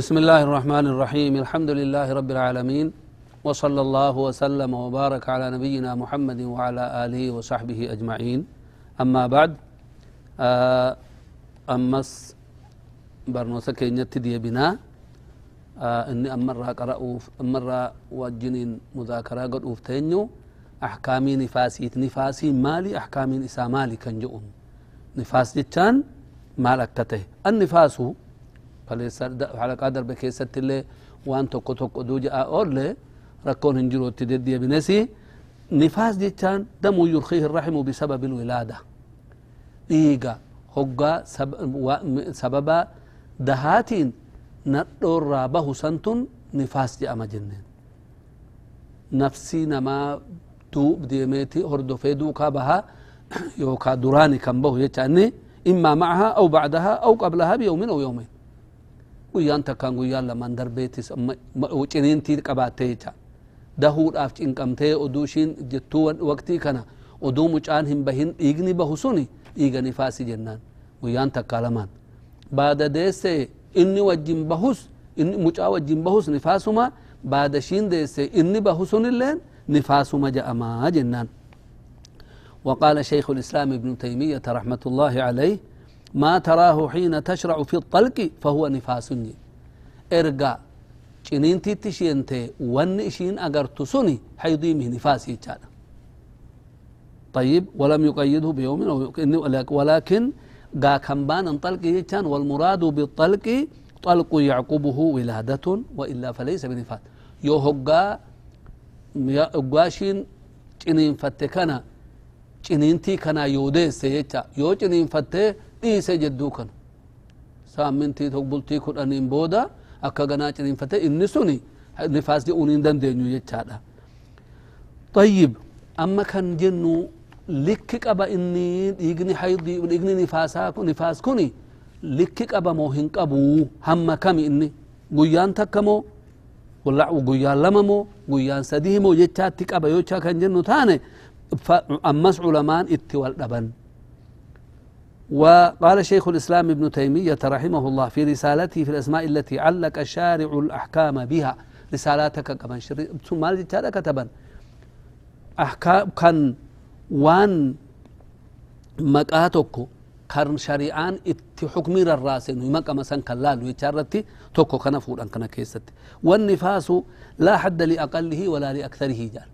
بسم الله الرحمن الرحيم الحمد لله رب العالمين وصلى الله وسلم وبارك على نبينا محمد وعلى آله وصحبه أجمعين أما بعد أمس برنوسة كينيت دي بنا إني أمرا قرأوف أمرا وجنين مذاكرة قد أوفتينيو أحكامي نفاسي نفاسي مالي أحكامي إسا مالي كان جؤون نفاس جتان مال أكته النفاس حلقة درب كيست اللي وان توكو توكو دوجا أولي ركون هنجرو تددي بنسي نفاس جتان دم يرخيه الرحم بسبب الولادة إيغا هقا سبب دهاتين ندور رابه سنتون نفاس جاء مجنين نفسي نما دوب ديميتي هردو فيدو كابها يوكا دراني كم به يتعني إما معها أو بعدها أو قبلها بيوم أو يومين guyyaan takkaan guyyaan lamaan darbeetis ciniintii qabaattee jecha dahuudhaaf cinqamtee oduu ishiin jettuu waqtii kana oduu mucaan hin bahin dhiigni bahu suni dhiiga nifaasi jennaan guyyaan takkaa lamaan baada deesse inni wajjin bahus inni mucaa wajjin bahus nifaasuma baada ishiin deesse inni bahu sunilleen nifaasuma ja'amaa jennaan وقال شيخ الإسلام ابن تيمية رحمة الله عليه ما تراه حين تشرع في الطلق فهو نفاس إرجع جنينتي تشينتي ون إشين أجرت سني حيضيمه نفاسي كان طيب ولم يقيده بيوم ولكن قا كمبان انطلق كان والمراد بالطلق طلق يعقبه ولادة وإلا فليس بنفاس. يو هقا يقاشين جنين فتكنا جنينتي كنا يوديس يو جنين فتي dhiise jedduu kan saamintii tok bultii kudhaniin booda akka ganaa ciniinfate inni suni nifaas je'uun hin dandeenyu jechaadha طيب أما كان جنو لك قبا إني إغني حيضي إغني نفاسا نفاس كوني لك قبا مو هن قبو هم كم إني. قيان تكمو ولا قيان لممو قيان سديمو يجات قبا يوچا كان جنو تاني. أمس علمان إتوال دبن. وقال شيخ الإسلام ابن تيمية رحمه الله في رسالته في الأسماء التي علق الشارع الأحكام بها. رسالاتك كمان ثم هذا كتبا. أحكام كان وان مقاتك كان شريعان ات حكمي الرأس. إنه مقا مثلا كلال ويتشارتي توكو كان فود أن كان كيست والنفاس لا حد لأقله ولا لأكثره جال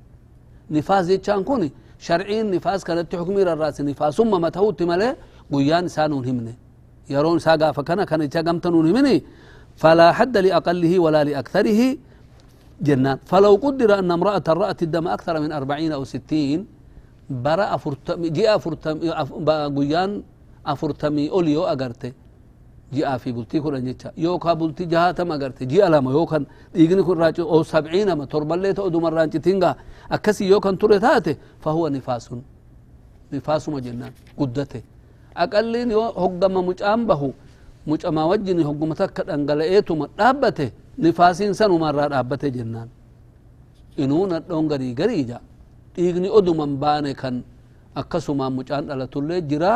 نفاس يتشان كوني. شرعين نفاس كانت حكمي الرأس. نفاس ثم متهوت ملئ yeroon isaa gaafa kana kana jecha gamta nuun himini فلا حد لأقله ولا لأكثره جنان فلو قدر أن امرأة رأت الدم أكثر من أربعين أو ستين برا أفرتم جاء أفرتم قيان أفرتمي أوليو أغرتي جاء في بلتي كون جيتشا يوكا بلتي جهاتم أغرتي جاء لما يوكا يغني كون راجو أو سبعين ما تربليت أو دمر رانجي تنغا أكسي يوكا تريتاته فهو نفاس نفاس مجنان قدته aqalliin yoo hoggama mucaan bahu mucamaa wajjin hogguma takka dhangala'eetuma dhaabbate nifaasiin sanumarraa dhaabbate jennaan inuu nadhoon garii garii ja dhiigni oduman baane kan akkasumaan mucaan dhalatullee jira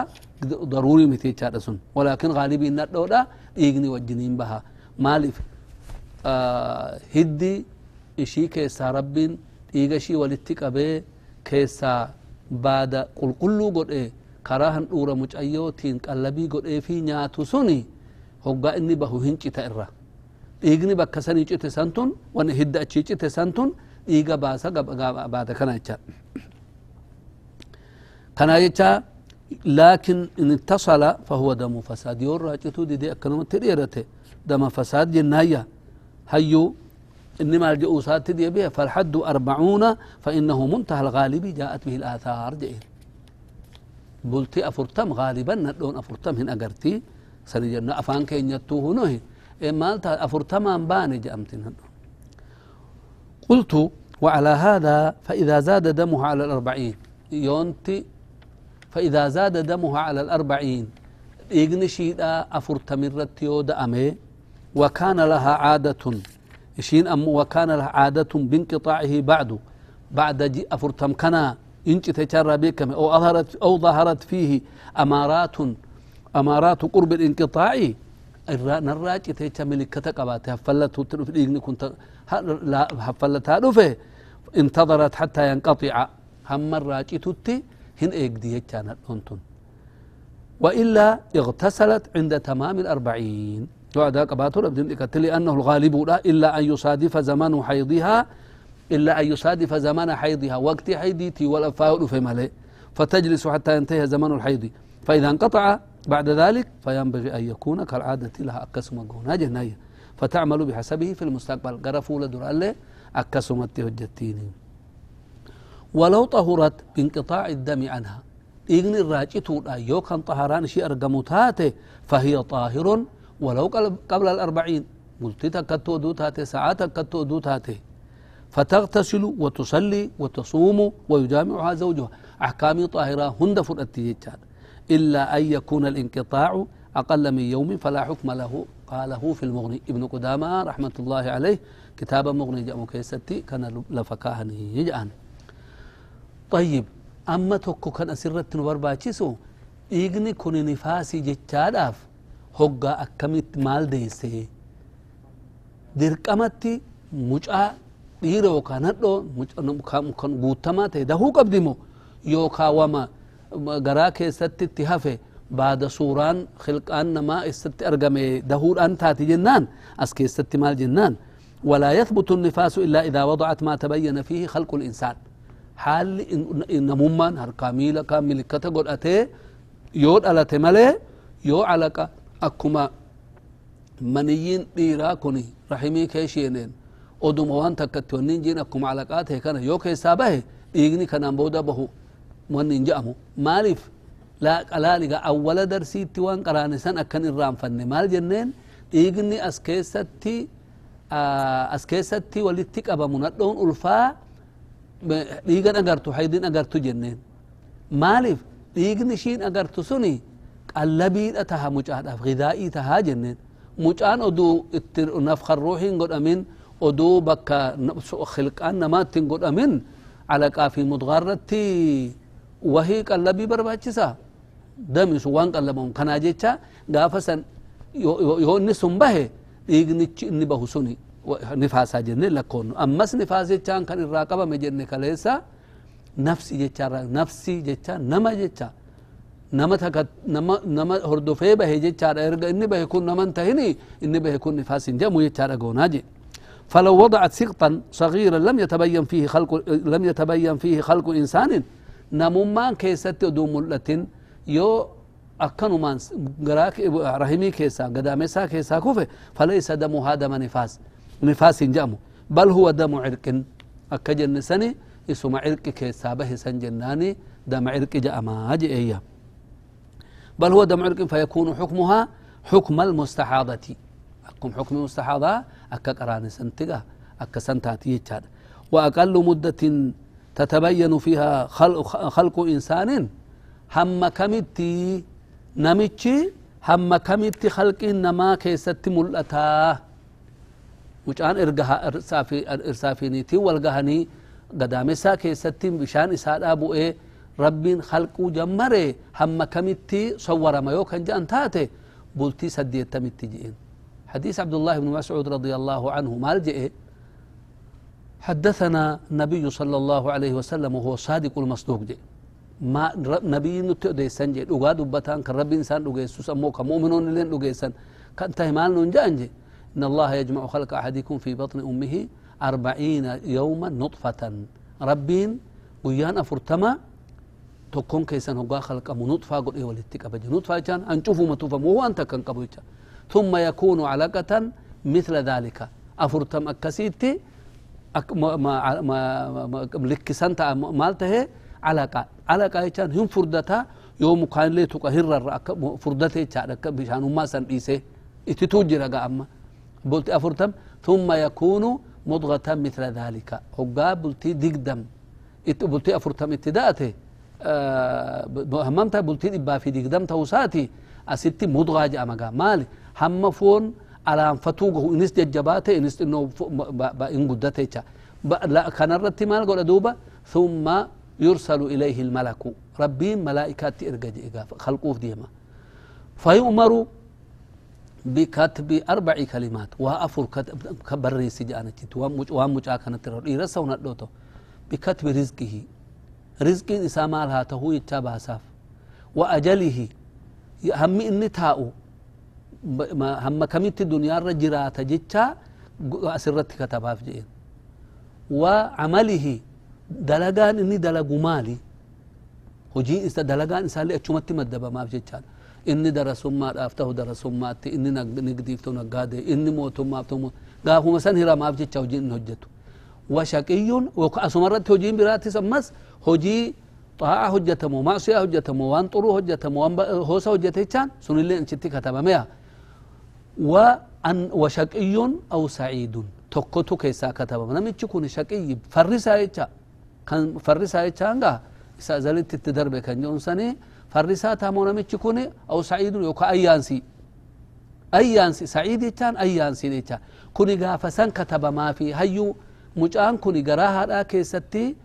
daruurii miti jechaadha sun walaakin gaalibiin nadhoodha dhiigni wajjiniin baha maaliif hiddi ishii keessaa rabbiin dhiiga ishii walitti qabee keessaa baada qulqulluu godhee karaa handhuura mucayyootiin qallabii godhee fi nyaatu suni hoggaa inni bahu hin cita irra dhiigni bakka sanii cite santun wani hidda achii cite santun dhiiga baasa baata kana jecha kana jecha laakin in ittasala fahuwa damu fasaad yoo irraa cituu dide akkanumatti dheerate dama fasaad jennaayya hayyuu inni maal jedhuu isaatti deebi'e falhaddu arbacuuna fa innahu muntaha algaalibi jaa'at bihi alaaathaar bulti afurtam غالبا ندون afurtam hin agarti sani jenna afaan keenyattuu hunohi maalta afurtamaan baane je'amtin hadho قلت وعلى هذا فإذا زاد دمها على الأربعين. يونتي فإذا زاد دمها على الأربعين. إغني شيدا أفرتمرت يود أمي وكان لها عادة. شين أم وكان لها عادة بانقطاعه بعد. بعد أفرتم كنا. إنش تشرى بكم أو أظهرت أو ظهرت فيه أمارات أمارات قرب الانقطاع. نراج تشمل كتكبات هفلت تلفليغن كنت لا هفلت هدفه انتظرت حتى ينقطع. هم الراجي تتي. هن ايقدي كانت هنتن وإلا اغتسلت عند تمام الأربعين. لأنه الغالب لا إلا أن يصادف زمان حيضها. إلا أن يصادف زمن حيضها وقت حيضتي والأفاء في ملئ فتجلس حتى ينتهي زمن الحيض. فإذا انقطع بعد ذلك فينبغي أن يكون كالعادة لها أكسم قونا جناية فتعمل بحسبه في المستقبل. قرفوا لدر الله أكسمت هجتيني ولو طهرت بانقطاع الدم عنها. إغن الراجتو يو كان طهران شيء أرقمتاته فهي طاهر. ولو قبل الأربعين قلت تكتو دوتاته ساعات تكتو دوتاته فتغتسل وتصلي وتصوم ويجامعها زوجها. أحكام طاهرة هند فرأتي إلا أن يكون الانقطاع أقل من يوم فلا حكم له قاله في المغني ابن قدامة رحمة الله عليه. كتاب مغني جاء كيستي كان لفكاهني يجأن. طيب أما توكو كان أسرت إيغني كن نفاسي جتشاداف هقا أكمت مال ديسي. dirqamatti mucaa dhiira yookaan hadhoo kan guutamaa ta'e dahuu qabdimo yookaan wama garaa keessatti itti hafe baada suuraan khilqaan namaa isatti argame dahuudhaan taati jennaan as keessatti maal jennaan ولا يثبت النفاس إلا إذا وضعت ما تبين فيه خلق الإنسان حال نمومان هركاميلا كامل كتقول أتي يود على تملي يو على أكما منيين ديرا كوني رحمي كيشينين oduma waan takkatti wanni hin jiin akkuma alaqaa ta'e kana yoo keessaa bahe dhiigni kanaan booda bahu wanni hin je'amu maaliif laaliga awwala darsiitti waan qaraane san akkan irraanfanne maal jenneen dhiigni as keessatti as keessatti walitti qabamu nadhoon ulfaa dhiigan agartu haydin agartu jenneen maaliif dhiigni ishiin agartu suni qallabiidha taha mucaadhaaf gidaa'ii tahaa jenneen mucaan oduu itti nafkan ruuhiin godhamin godhamin alaqaa fi mudgaarratti wahii qallabii barbaachisa damisu waan qallabamu kanaa jecha gaafa san yoo inni sun bahe dhiignichi inni bahu suni nifaasaa jenne lakkoonnu ammas nifaas jechaan kan irraa qabame jenne kaleessa nafsi jechaarra nafsi jecha nama jecha nama taka nama nama hordofee bahe jechaadha erga inni bahe kun naman tahini inni bahe kun nifaas hin jedhamu jechaadha goonaa jedhe فلو وضعت سقطا صغيرا لم يتبين فيه خلق لم يتبين فيه خلق إنسان نمومان كيست دو ملتين يو أكنمان غراك رحمي كيسا قدامسا كيسا كوفي فليس دم هذا نفاس نفاس جامو بل هو دم عرق أكجن سني اسم عرق كيسا به سنجناني دم عرق جاما إياه. بل هو دم عرق فيكون حكمها حكم المستحاضة. أكم حكم المستحاضة أكا قران سنتقا أكا سنتاتي يجاد وأقل مدة تتبين فيها خلق, خلق إنسان هم كمتي نمتشي هم كمتي خلق إنما كيست ملأتا. وجان إرقها إرسافي إرسافينيتي والقهني قدامسا كيست بشان إساد أبو إيه ربين خلقو جمره هم كمتي صور ما يوكن جان تاتي. بلتي سديت تمتي جئين. حديث عبد الله بن مسعود رضي الله عنه ما الجئ حدثنا النبي صلى الله عليه وسلم وهو صادق المصدوق جئ. ما نبي نتؤدي سنجي لغا دبتان كان ربي إنسان لغا يسوس أمو كمؤمنون لين لغا يسن كان تهمال ننجانجي إن الله يجمع خلق أحدكم في بطن أمه أربعين يوما نطفة. ربين ويان أفرتما تكون كيسان هقا خلق أمو نطفة قل إيه ولتك أبجي. نطفة جان أنشوفوا متوفا مو أنت كان قبو ثم يكون علقة مثل ذلك. أفرتم أكسيتي أك ما ما ما ما لكسنت مالته علقة. علقة يجان هم فردتا يوم كان لي تقهر فردته يجان بشان ما سن إيسه اتتوجر أما. بلت أفرتم ثم يكون مضغة مثل ذلك. هقا بلتي دقدم بلتي أفرتم اتداءته. أه هممتا بلتي إبا في دقدم توساتي. أستي مضغة جاء مالي. هم فون على فتوقه إنس ججباته إنس إنه إن قدته لا كان الرتي مال قول دوبا ثم يرسل إليه الملك ربي ملائكة إرقى خلقوف ديما فيؤمر بكتب أربع كلمات وأفر كبريسي جانا وان مجا كانت إيرسا وندوتو بكتب رزقه رزق إسامال هاته يتابع ساف وأجله هم إني تاؤ هم كميت الدنيا رجرات جيتشا أسرت كتبها في جئين وعمله دلقان إني دلقو مالي هجي إسا دلقان إسا اللي أتشمت مدبا ما في جيتشان inni darasummaadhaaf tahu darasummaatti inni nigdiiftu naggaade inni mootummaaf tahu gaafuma san hiramaaf jecha hojiin inni hojjetu washaqiyyuun asuma irratti hojiin biraatis ammas hojii xaa'a hojjetamu macsiyaa hojjetamu waan xuruu hojjetamu waan hoosa hojjete jechaan sunillee achitti katabameya aw saciidun tokkotu keessaa katabama namichi kun shaqiyyi farrisaa jecha kan farrisaa jechaan gaa isa azalitti itti darbe kan jedhun sanii فرسا تامو نمچ كوني أو سعيد يوكا ايانسي ايانسي سعيد يتان ايانسي يتان كوني غافسان كتب ما في هيو مجان كوني غراها كيستي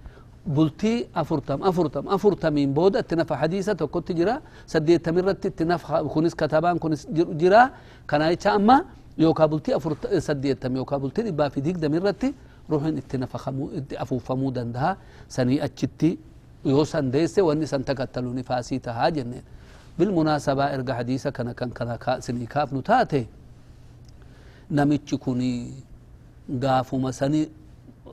أفرتم أفرتم من بود اتنف حديثة وكنت جرا سدي تمرت اتنف كونس كتبان كونس جرا كان ايتا أما يوكا بلتي افرت سدي تم يوكا بلتي با في ديك دمرتي روحين اتنف خمو افو فمودا دها سني أتشتي yoo san deesse wanni san takattalu nifaasii tahaa jenneen bilmunaasabaa erga hadiisa kana kan kana sinii kaafnu taate namichi kun gaafuma sani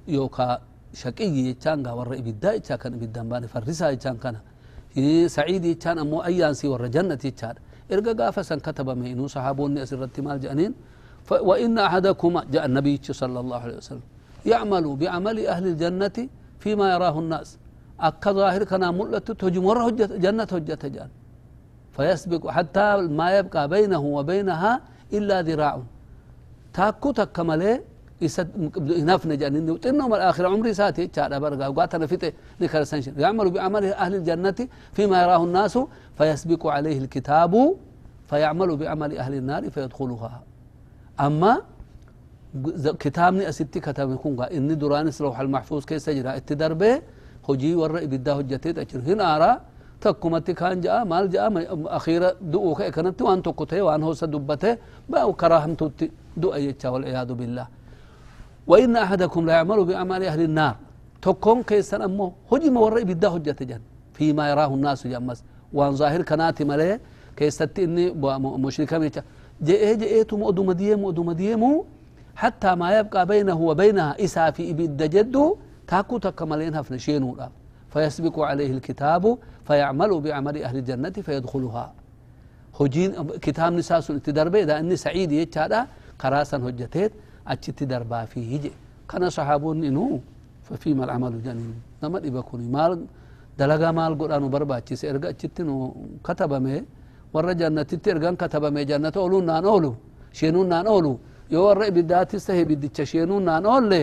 yookaa شقي يتشان غور ابدا يتشان كان ابدا بان فرسا يتشان كان. سعيد يتشان أمو أيان سي ور جنة يتشان. ارغا غاف سن كتب مينو صحابون ناس رت مال جنين وإن أحدكما جاء النبي صلى الله عليه وسلم. يعمل بعمل أهل الجنة فيما يراه الناس. اك ظاهر كان ملت تهجم ور جنة هجت جان فيسبق حتى ما يبقى بينه وبينها إلا ذراع. تاكو تكمله نفن جان إنه تنهم الآخر عمري ساتي تشارع برقا وقاتنا فيته نكر سنشن يعمل بعمل أهل الجنة فيما يراه الناس فيسبق عليه الكتاب فيعمل بعمل أهل النار فيدخلها. أما كتابني أستي كتاب يكون إني درانس روح المحفوظ كيس جرا اتدربه hojjetee achiru hin aaraa takkumatti kaan ja'a maal ja'a akhiira du'uu ka'e kanatti waan tokko ta'e waan hosa dubbate ba'u karaa hamtuutti du'a jecha walciyaadu billah وإن أحدكم لا يعمل بأعمال أهل النار. تكون كيسان أمو هجم ورا إبدا هجة جن. فيما يراه الناس جمس. وان ظاهر كنات ملي كيستي إني مشركة ميتا جئ جئتم أدو مديم أدو مديم حتى ما يبقى بينه وبينها إسا في إبدا جدو تاكو تكملين هفن شينو فيسبق عليه الكتاب فيعمل بعمل أهل الجنة فيدخلها. هجين كتاب نساس تدربه إذا أني سعيد يجهد قراسا هجتيت أجت دربا فيه جي كان صحابون ففي ففيما العمل جنين نما إبكوني مال دلقا مال قرآن بربا أجت إرقا أجت إنه كتب مي. ور جنة تترقا كتب مي. جنة أولو نان أولو. شينون نان أولو. يو ور إبدات سهي بدتش شينون نان أولي.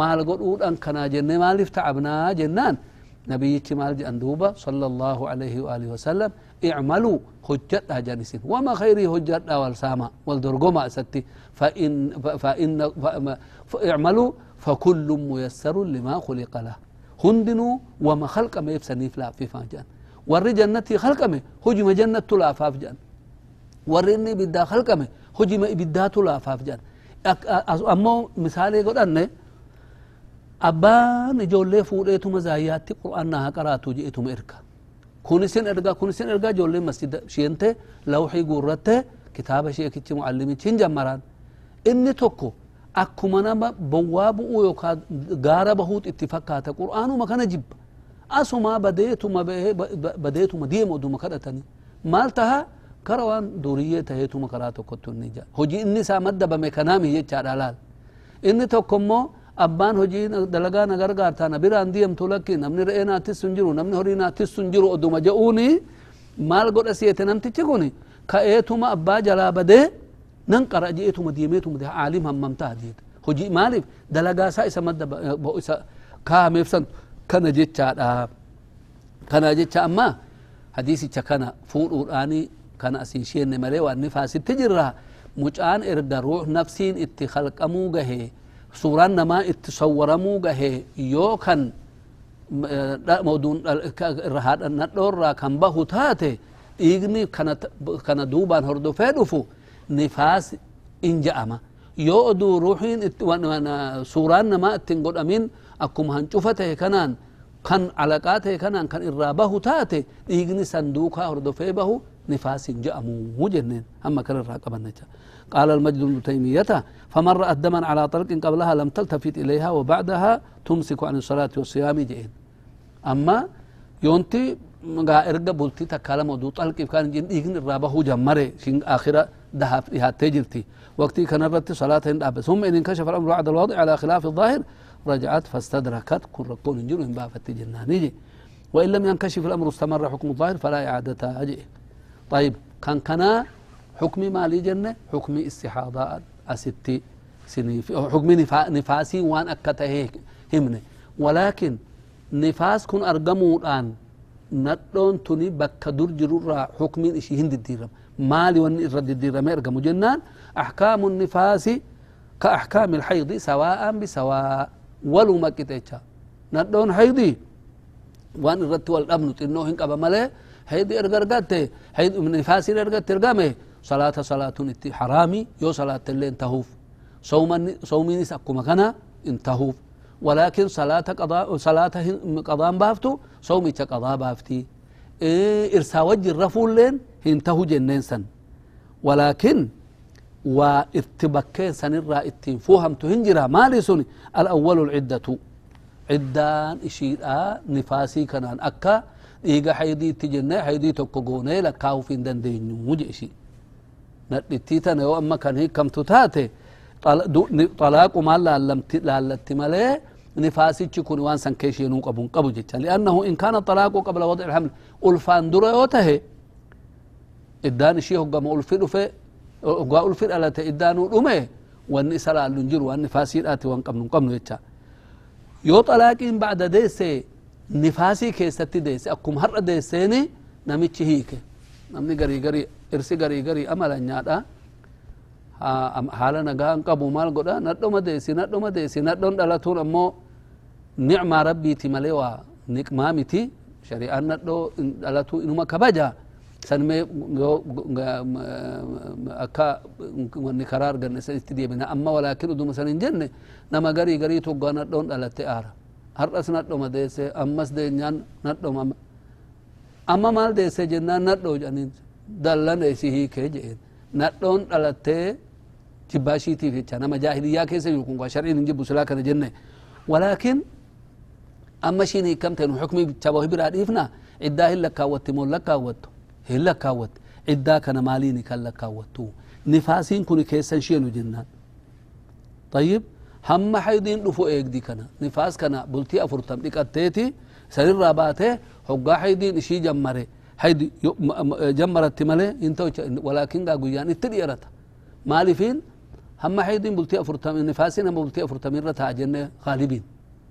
مال قرؤون أن كان جنة. مال افتعبنا جنان. نبي يتمال جندوبة صلى الله عليه وآله وسلم. اعملوا هجت جنسين وما خيري هجت والسامة والدرقما ستي فإن فإن اعملوا فكل ميسر لما خلق له. هندنو وما خلق ما يفسني فلا في فاجان وري جنتي خلق ما هجم جنة لا فاجان وريني بدا خلق ما هجم بدا لا فاجان أما مثال يقول أنه أبان جولي فوريتو مزاياتي قرآن نها قرأتو جئتو مركب kunisin erga kunisin erga ijoolleen masjida sheente lawxii guurratte kitaaba sheekichi mucallimichi hin jammaraan inni tokko akkuma nama bowwaa bu'uu yookaan gaara bahuut itti fakkaata qur'aanuma kana jibba asumaa badeetuma badeetuma deema oduma kadhatanii maal taha kara waan duriyyee taheetuma karaa tokkottu inni jaa hojii inni isaa maddabame kanaami jechaadha laal inni tokko immoo abbaan hojii dalagaa na gargaartaa na biraan diemtu lakki namni re'ee naattis sun jiru namni horii naattis sun jiru oduma je'uuni maal godha siyete namtichi kun ka'eetuma abbaa jalaa badee nan qara je'eetuma diimeetuma dee aalim hammamtaa jeeta hojii maaliif dalagaa isaa isa madda isa kaameef san kana jechaadha kana jecha amma hadiisicha kana fuudhuudhaani kana asiin sheenne malee waan nifaasitti suuraan namaa itti sawwaramuu gahe yoo kan nadhoorraa kan bahu taate dhiigni kana duubaan hordofee dhufu nifaas in ja'ama yoo oduu ruuxiin suuraan namaa ittiin godhamin akkuma hancufa ta'e kanaan kan alaqaa ta'e kanaan kan irraa bahu taate dhiigni sanduukaa hordofee bahu نفاس جأمو جنين أما كان الراقبة قال المجد بن تيمية فمن رأت دما على طلق قبلها لم تلتفت إليها وبعدها تمسك عن الصلاة والصيام جئين أما يونتي غا إرقى بلتي ودو طلق كان جن إيغن الرابه جمري شين آخرة دهف إها تجرتي. وقتي كان رتي صلاة أبس. ثم إن انكشف الأمر بعد الوضع على خلاف الظاهر رجعت فاستدركت كن ركون انجلو من بافت جناني وإن لم ينكشف الأمر استمر حكم الظاهر فلا إعادتها أجئ طيب كان كنا حكمي مالي جنة حكمي استحاضة أستي سني حكمي نفا نفاسي وان أكته همنه ولكن نفاس كن أرقمو الآن ندون تني بك در جرورا حكمي إشي هند الديرم. مالي وان إرد الديرم أرقمو جنان أحكام النفاس كأحكام الحيض سواء بسواء ولو ما كتيتشا ندون حيضي وان إرد والأبن تنو هنك أبا مليه هيدي ارغرغت هيد من نفاسي ارغت ترغمه صلاة صلاة حرامي يو صلاة اللي انتهوف صوم صومي نسكما كان انتهوف ولكن صلاة قضاء صلاة قضاء بافتو صومي قضاء بافتي. إيه إرسا وجه الرفول لين انتهو جنين سن. ولكن واتبكين سنرى إتين فوهم تهنجرا مالي سني الأول العدة عدان إشيء نفاسي كان أكا. dhiiga haydiitti jenne haydii tokko goonee lakkaa'uuf hin dandeenyu jeeshi nadhittii tana yoo amma kan hiikamtu taate xalaaqu maal laallatti malee nifaasichi kun waan san keesheenuu qabun qabu jecha liannahu in kaana xalaaqu qabla wadi ilhaml ulfaan dura yoo tahe iddaan ishii hoggama ulfi dhufe hoggaa ulfi dhalate iddaanuu dhume wanni isa laallu hin jiru waan nifaasiidhaati waan qabnu hin qabnu jecha yoo xalaaqiin bacda deesse nifaasii keessatti deesse akkuma har'a deesseeni namichi irsi garii garii amalanyaadha haala nagaan qabu maal godha nadhoma deessi nadhoma deessi nadhon dhalatuun ammoo nicmaa rabbiiti malee waa niqmaa miti shari'aan nadhoo dhalatuu inuma kabaja sanmee akka wanni karaa arganne san itti deebina amma walaakin uduma san hin jenne nama garii garii toggaa nadhoon dhalatte aara har'as nadhoma deesse ammas deenyaan nadhoma amma maal deesse jennaan nadhoo jedhaniin دلنا إسيه كجئن نتون على تي تباشي تي في تنا مجاهد يا كيس يكون قشرين نجيب سلا كذا جنة ولكن أما شيء كم تنو حكمي تبوه برادفنا إدا هلا كوت مولا كوت هلا كوت إدا كنا مالي نكلا كوت نفاسين كوني كيس شيء نجنا طيب هم حيدين لفو إيج دي كنا نفاس كنا بلتي أفرطم ديك أتتي سر الرابات هو قاعدين شيء جمره حيد جمرت مالي انتو ولكن قا قيان اتديرت مالي فين هم حيدين بلتي افرتم نفاسين هم بلتي افرتم رتا جنة غالبين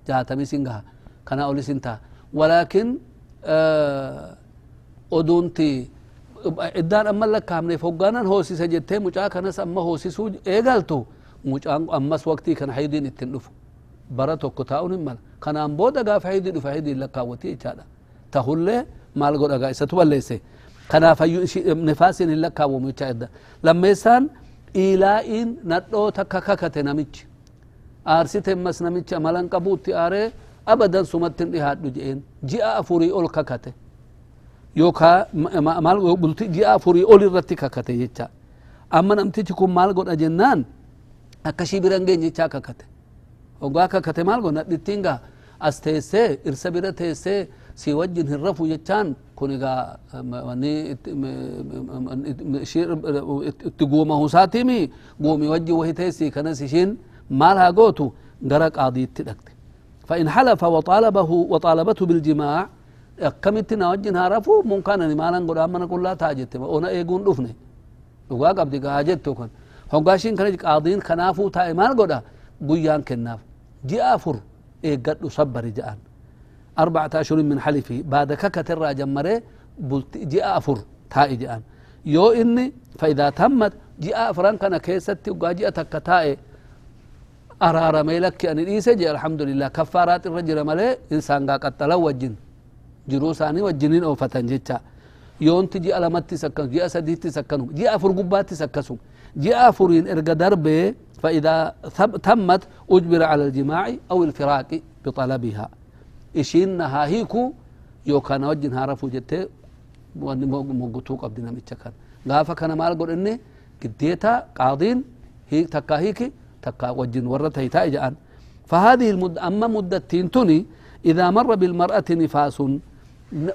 جاتمي سنغها كنا اولي سنتا ولكن آه amma lakkaamneef hoggaanan hoosisa jettee mucaa kanas amma hoosisuu eegaltu mucaan ammas waqtii kana haydiin ittin dhufu bara tokko taa'uun hin mala kanaan booda gaafa haydii dhufe haydiin lakkaawwatii jechaadha tahullee maal godhagaa isatu balleesse kanaafayyuu nifaasiin hin lakkaawwamu jechaa edda lammeessaan dhiilaa'iin nadhoo takka kakate namichi aarsite ammas namichi amalan qabuutti aaree abadan sumattin dhihaadhu je'een ji'a afurii ol kakate yookaa maal bulti ji'a afurii ol irratti kakate jecha amma namtichi kun maal godha jennaan akkashii biran geenye jechaa kakate ogaa kakate maal godha dhittiin gaa as teessee irsa bira teessee سي وجه الرفو جتان كوني غا تقوم هو ساتيمي قومي وجه وهي تيسي كنسي شين مالها قوتو غرا قاضي تدكت. فإن حلف وطالبه وطالبته بالجماع كمتنا وجهها رفو ممكن أن مالا نقول أما نقول لا تاجت. أنا أقول أفني وقاك أبدي قاجت تكون هنقاشين كنج قاضين خنافو تاي قولا قويان كناف. جي آفر إيه صبر جاءن أربعة أشهر من حلفه بعد كك ترى جمرة بلت جاء أفر تا إجان يو إني فإذا تمت جاء أفران كان كيست وقاجي أتك تا أرار ميلك يعني أن إيسى الحمد لله كفارات الرجل ملء إنسان قا قتلا وجن. جروساني وجنين أو فتنجتا يوم تجي ألمت سكن جاء سديت تسكن جاء أفر قبات تسكن جاء أفرين إرجع درب فإذا تمت أجبر على الجماعي أو الفراقي بطلبها. أو الفراق بطلبها إشينها هيكو يو كان وجنها رفو جتة موقتو قبدنا متشكر غافا كان مال قول إني قديتا قاضين هي تكا هيك تكا وجن ورت هيتا إجان فهذه المدة أما مدة تنتني إذا مر بالمرأة نفاس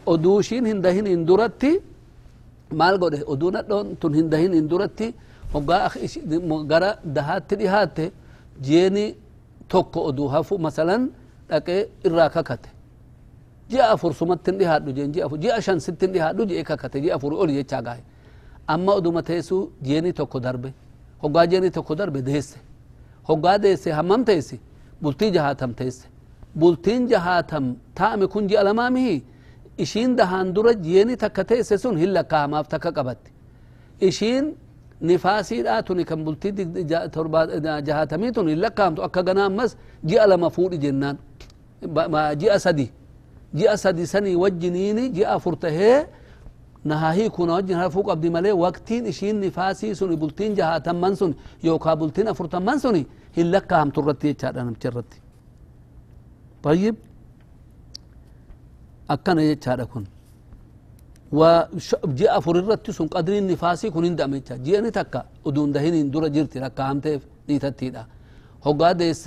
أدوشين هندهن اندرتي مال قول أدونا تن هندهن اندرتي وقا gara dahaatti dhihaatte jeeni tokko oduu dhaqee irraa kakate ji'a afur sumattin dhihaadhu jeen ji'a afur ji'a shan sittin dhihaadhu jee kakate ji'a afur oli jechaa gaahe amma oduma teessu jeeni tokko darbe hoggaa jeeni tokko darbe deesse hoggaa deesse hammam teessi bultii jahaatam teesse bultiin jahaatam taa'ame kun ji'a lamaamihi ishiin dahaan dura jeeni takka teesse sun hin lakkaa'amaaf takka qabatti ishiin نفاسي لا توني كم بلتي تربا جها تميتون إلا كام تأكل جنام مس جي على جنان. ما جي أسدي. جي أسدي سني وجنيني جي أفرته نهاهي كنا وجنها فوق عبد ملء وقتين إشين نفاسي سوني بلتين جها تمن سوني يو كابلتين أفرت من سوني إلا كام ترتي تشارا نمشرتي طيب. أكن يتشارا كن وجاء فررت سن قدر النفاسي كن عند امچا جيني تكا ودون دهين دور جرتي ركا همته نيتتي دا. هوغا ديس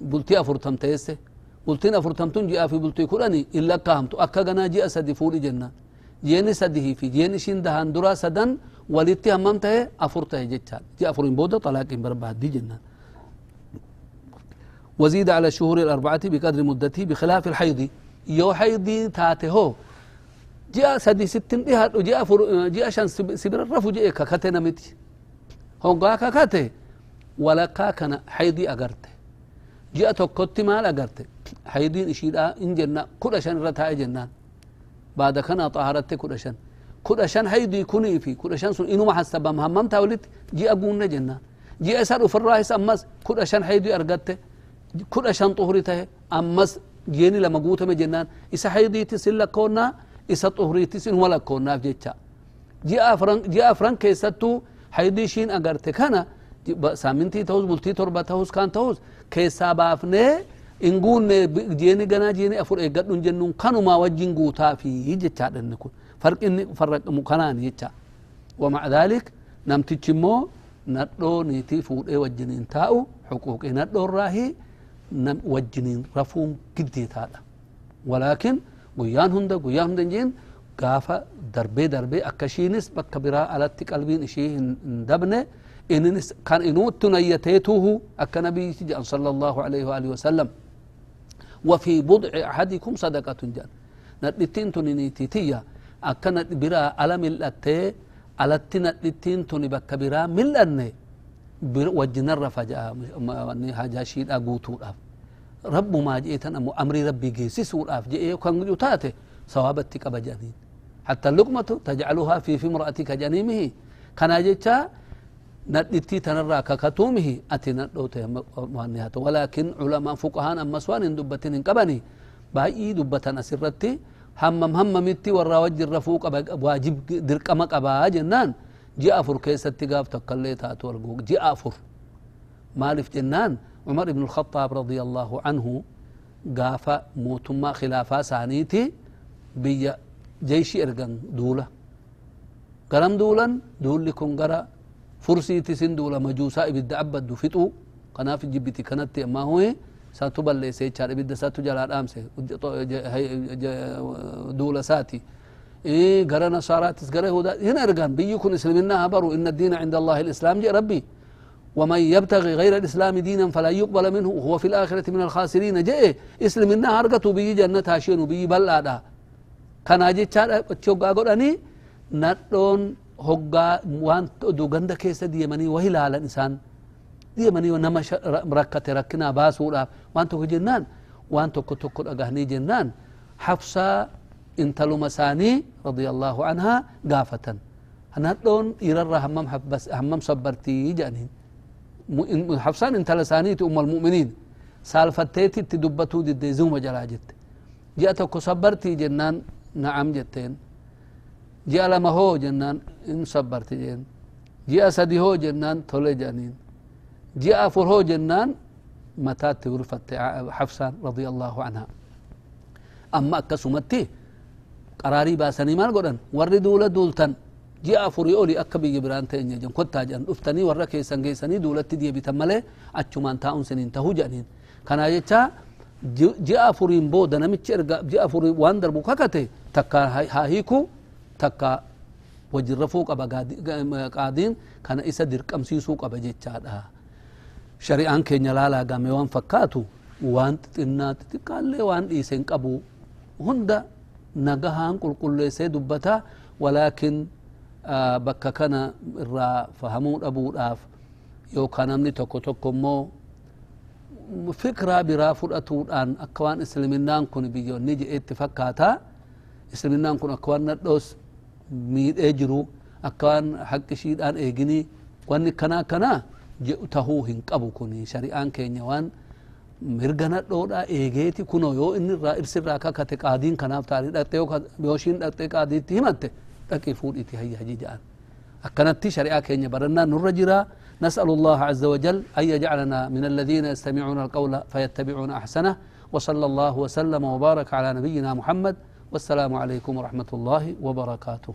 بلتي افرتم تيس بلتين افرتم جاء في بلتي كلاني إلا كامتو أكا غنا جاء سدي فوري جنة. جيني سدي في جيني شين دهان درا سدن ولتي هممته افرته جتا. جاء فرين بودا طلاق برباد دي جنة. وزيد على الشهور الأربعة بقدر مدته بخلاف الحيض. يو حيض تاته هو ji'a sadi sittin dhihaadhu ji'a ji'a shan sibira rafu je'e kakate namiti hoggaa kakate walakkaa kana haydii agarte ji'a tokkotti maal agarte haydiin ishiidha in jenna kudha shan irra taa'e jennaan baada kana xaharatte kudha shan kudha shan haydii kunii fi kudha shan sun inuma hasabam hammamtaa walitti ji'a guunne jennaan ji'a isa dhufirraahis ammas kudha shan haydii argatte kudha shan xuhuri tahe ammas jeeni lama guutame jennaan isa haydiitis hin lakkoonnaa isa xuhriitis inuma lakkoonnaaf jecha ji'a afran keessattuu haydii ishiin agarte kana saamintii ta'us bultii torba ta'us kan ta'us keessaa baafnee in guunne jeeni ganaa jeeni afur eeggadhun jennuun kanumaa wajjin guutaafi jechaadha inni kun farqinni farraqamu kanaan jecha نمتج مو ندو نيتي فودي وجنين تاو حقوقي ندو الراهي نم وجنين رفوم قدي تادا ولكن guyyaan hunda guyyaa hunda jeen gaafa darbee darbee akkashiinis bakka biraa alatti qalbiin ishii hin dabne ininis kan inuutti nayyateetuhu akka nabiyyi jedhan sala allahu alaihi waalihi wasallam وفي بضع أحدكم صدقة جان ندتين توني نيتيتيا أكا برا على ملأتي على ندتين توني بك برا ملأني وجنا الرفجاء هاجاشيد أقوتو رب ما جئتن أمو أمري ربي جيسي سور أف جئ كان يتاته ثوابتك بجانين حتى اللقمة تجعلها في في امرأتك جنيمه كان جيتا ندتي تنرى ككتومه أتي ندوته مهنهات ولكن علماء فقهان أما سوان دبتين قبني باي دبتن أسرتي همم هممتي ورا وجه الرفوق واجب درقم قبا جنان جاء فر كيستي قاف تقلي تاتو جاء فر مالف جنان عمر بن الخطاب رضي الله عنه قاف موتما خلافة سانيتي بي جيش أرقن دولة. قرم دولا دول لكم قرأ. فرسي تسن دولة مجوسا إبد عبد فتو قنا في جبتي كانت ما هو ساتو بلي سيچار إبد ساتو جلال امسه دولة ساتي. إيه قرأ نصارات هنا ارقان بيكون اسلمنا هبروا. إن الدين عند الله الإسلام جي ربي. ومن يبتغي غير الإسلام دينا فلا يقبل منه. وهو في الآخرة من الخاسرين. جاء إسلم إنها هرقة بي جنة هاشين بي بلعدا كان جيتشار تشوغا قرأني ندون هوغا وان دو غند كيس ديمني وهي لا الإنسان ديمني ونما مركة ركنا باسولا. وان تو جنان وان تو كتو أغهني جنان. حفصة انتلو مساني رضي الله عنها قافة. ندون يرر همم حبس همم صبرتي جانين حفصان انت لسانيت ام المؤمنين سالفتيتي تدبتو دي, دي زوم جلا جت جاءتك صبرتي جنان نعم جتين جاء لما هو جنان ان صبرتي جن ji'a sadi hoo jennaan tole jedhaniin ji'a afur hoo jennaan mataatti urfatte xafsaan radia allahu anha amma akkasumatti qaraarii baasanii maal godhan warri duula duultan ji'a afurii oli akka biyya biraan ta'e jan kottaa jedhan dhuftanii warra keessan geessanii duulatti deebitan malee achumaan taa'uun siniin tahuu jedhaniin kanaa jecha ji'a afuriin booda namichi erga ji'a afurii waan darbu kakate takka haa hiiku takka wajin rafuu qaba qaadiin kana isa dirqamsiisuu qaba jechaadha shari'aan keenya laalaa game waan fakkaatu waan xixinnaa xixiqqaallee waan dhiise hin qabu hunda nagahaan qulqulleessee dubbata walaakin bakka kana irraa fahamuu dhabuudhaaf yookaan namni tokko tokko immoo fikraa biraa fudhatuudhaan akka waan islaminaan kun biyyoonni je'eetti fakkaata islaminaan kun akka waan nadhoos miidhee jiru akka waan haqqishiidhaan eeginii wanni kanaa kanaa jedhu tahuu hin qabu kun shari'aan keenya waan mirga nadhoodha eegeeti kuno yoo inni irraa irsirraa kakate qaadiin kanaaf taanii dhaqxe yoo ishiin dhaqxe qaadiitti himatte dhaqii fuudhiiti hayyaji jedhan akkanatti shari'aa keenya barannaan nurra نسأل الله عز وجل أن يجعلنا من الذين يستمعون القول فيتبعون أحسنه وصلى الله وسلم وبارك على نبينا محمد والسلام عليكم ورحمة الله وبركاته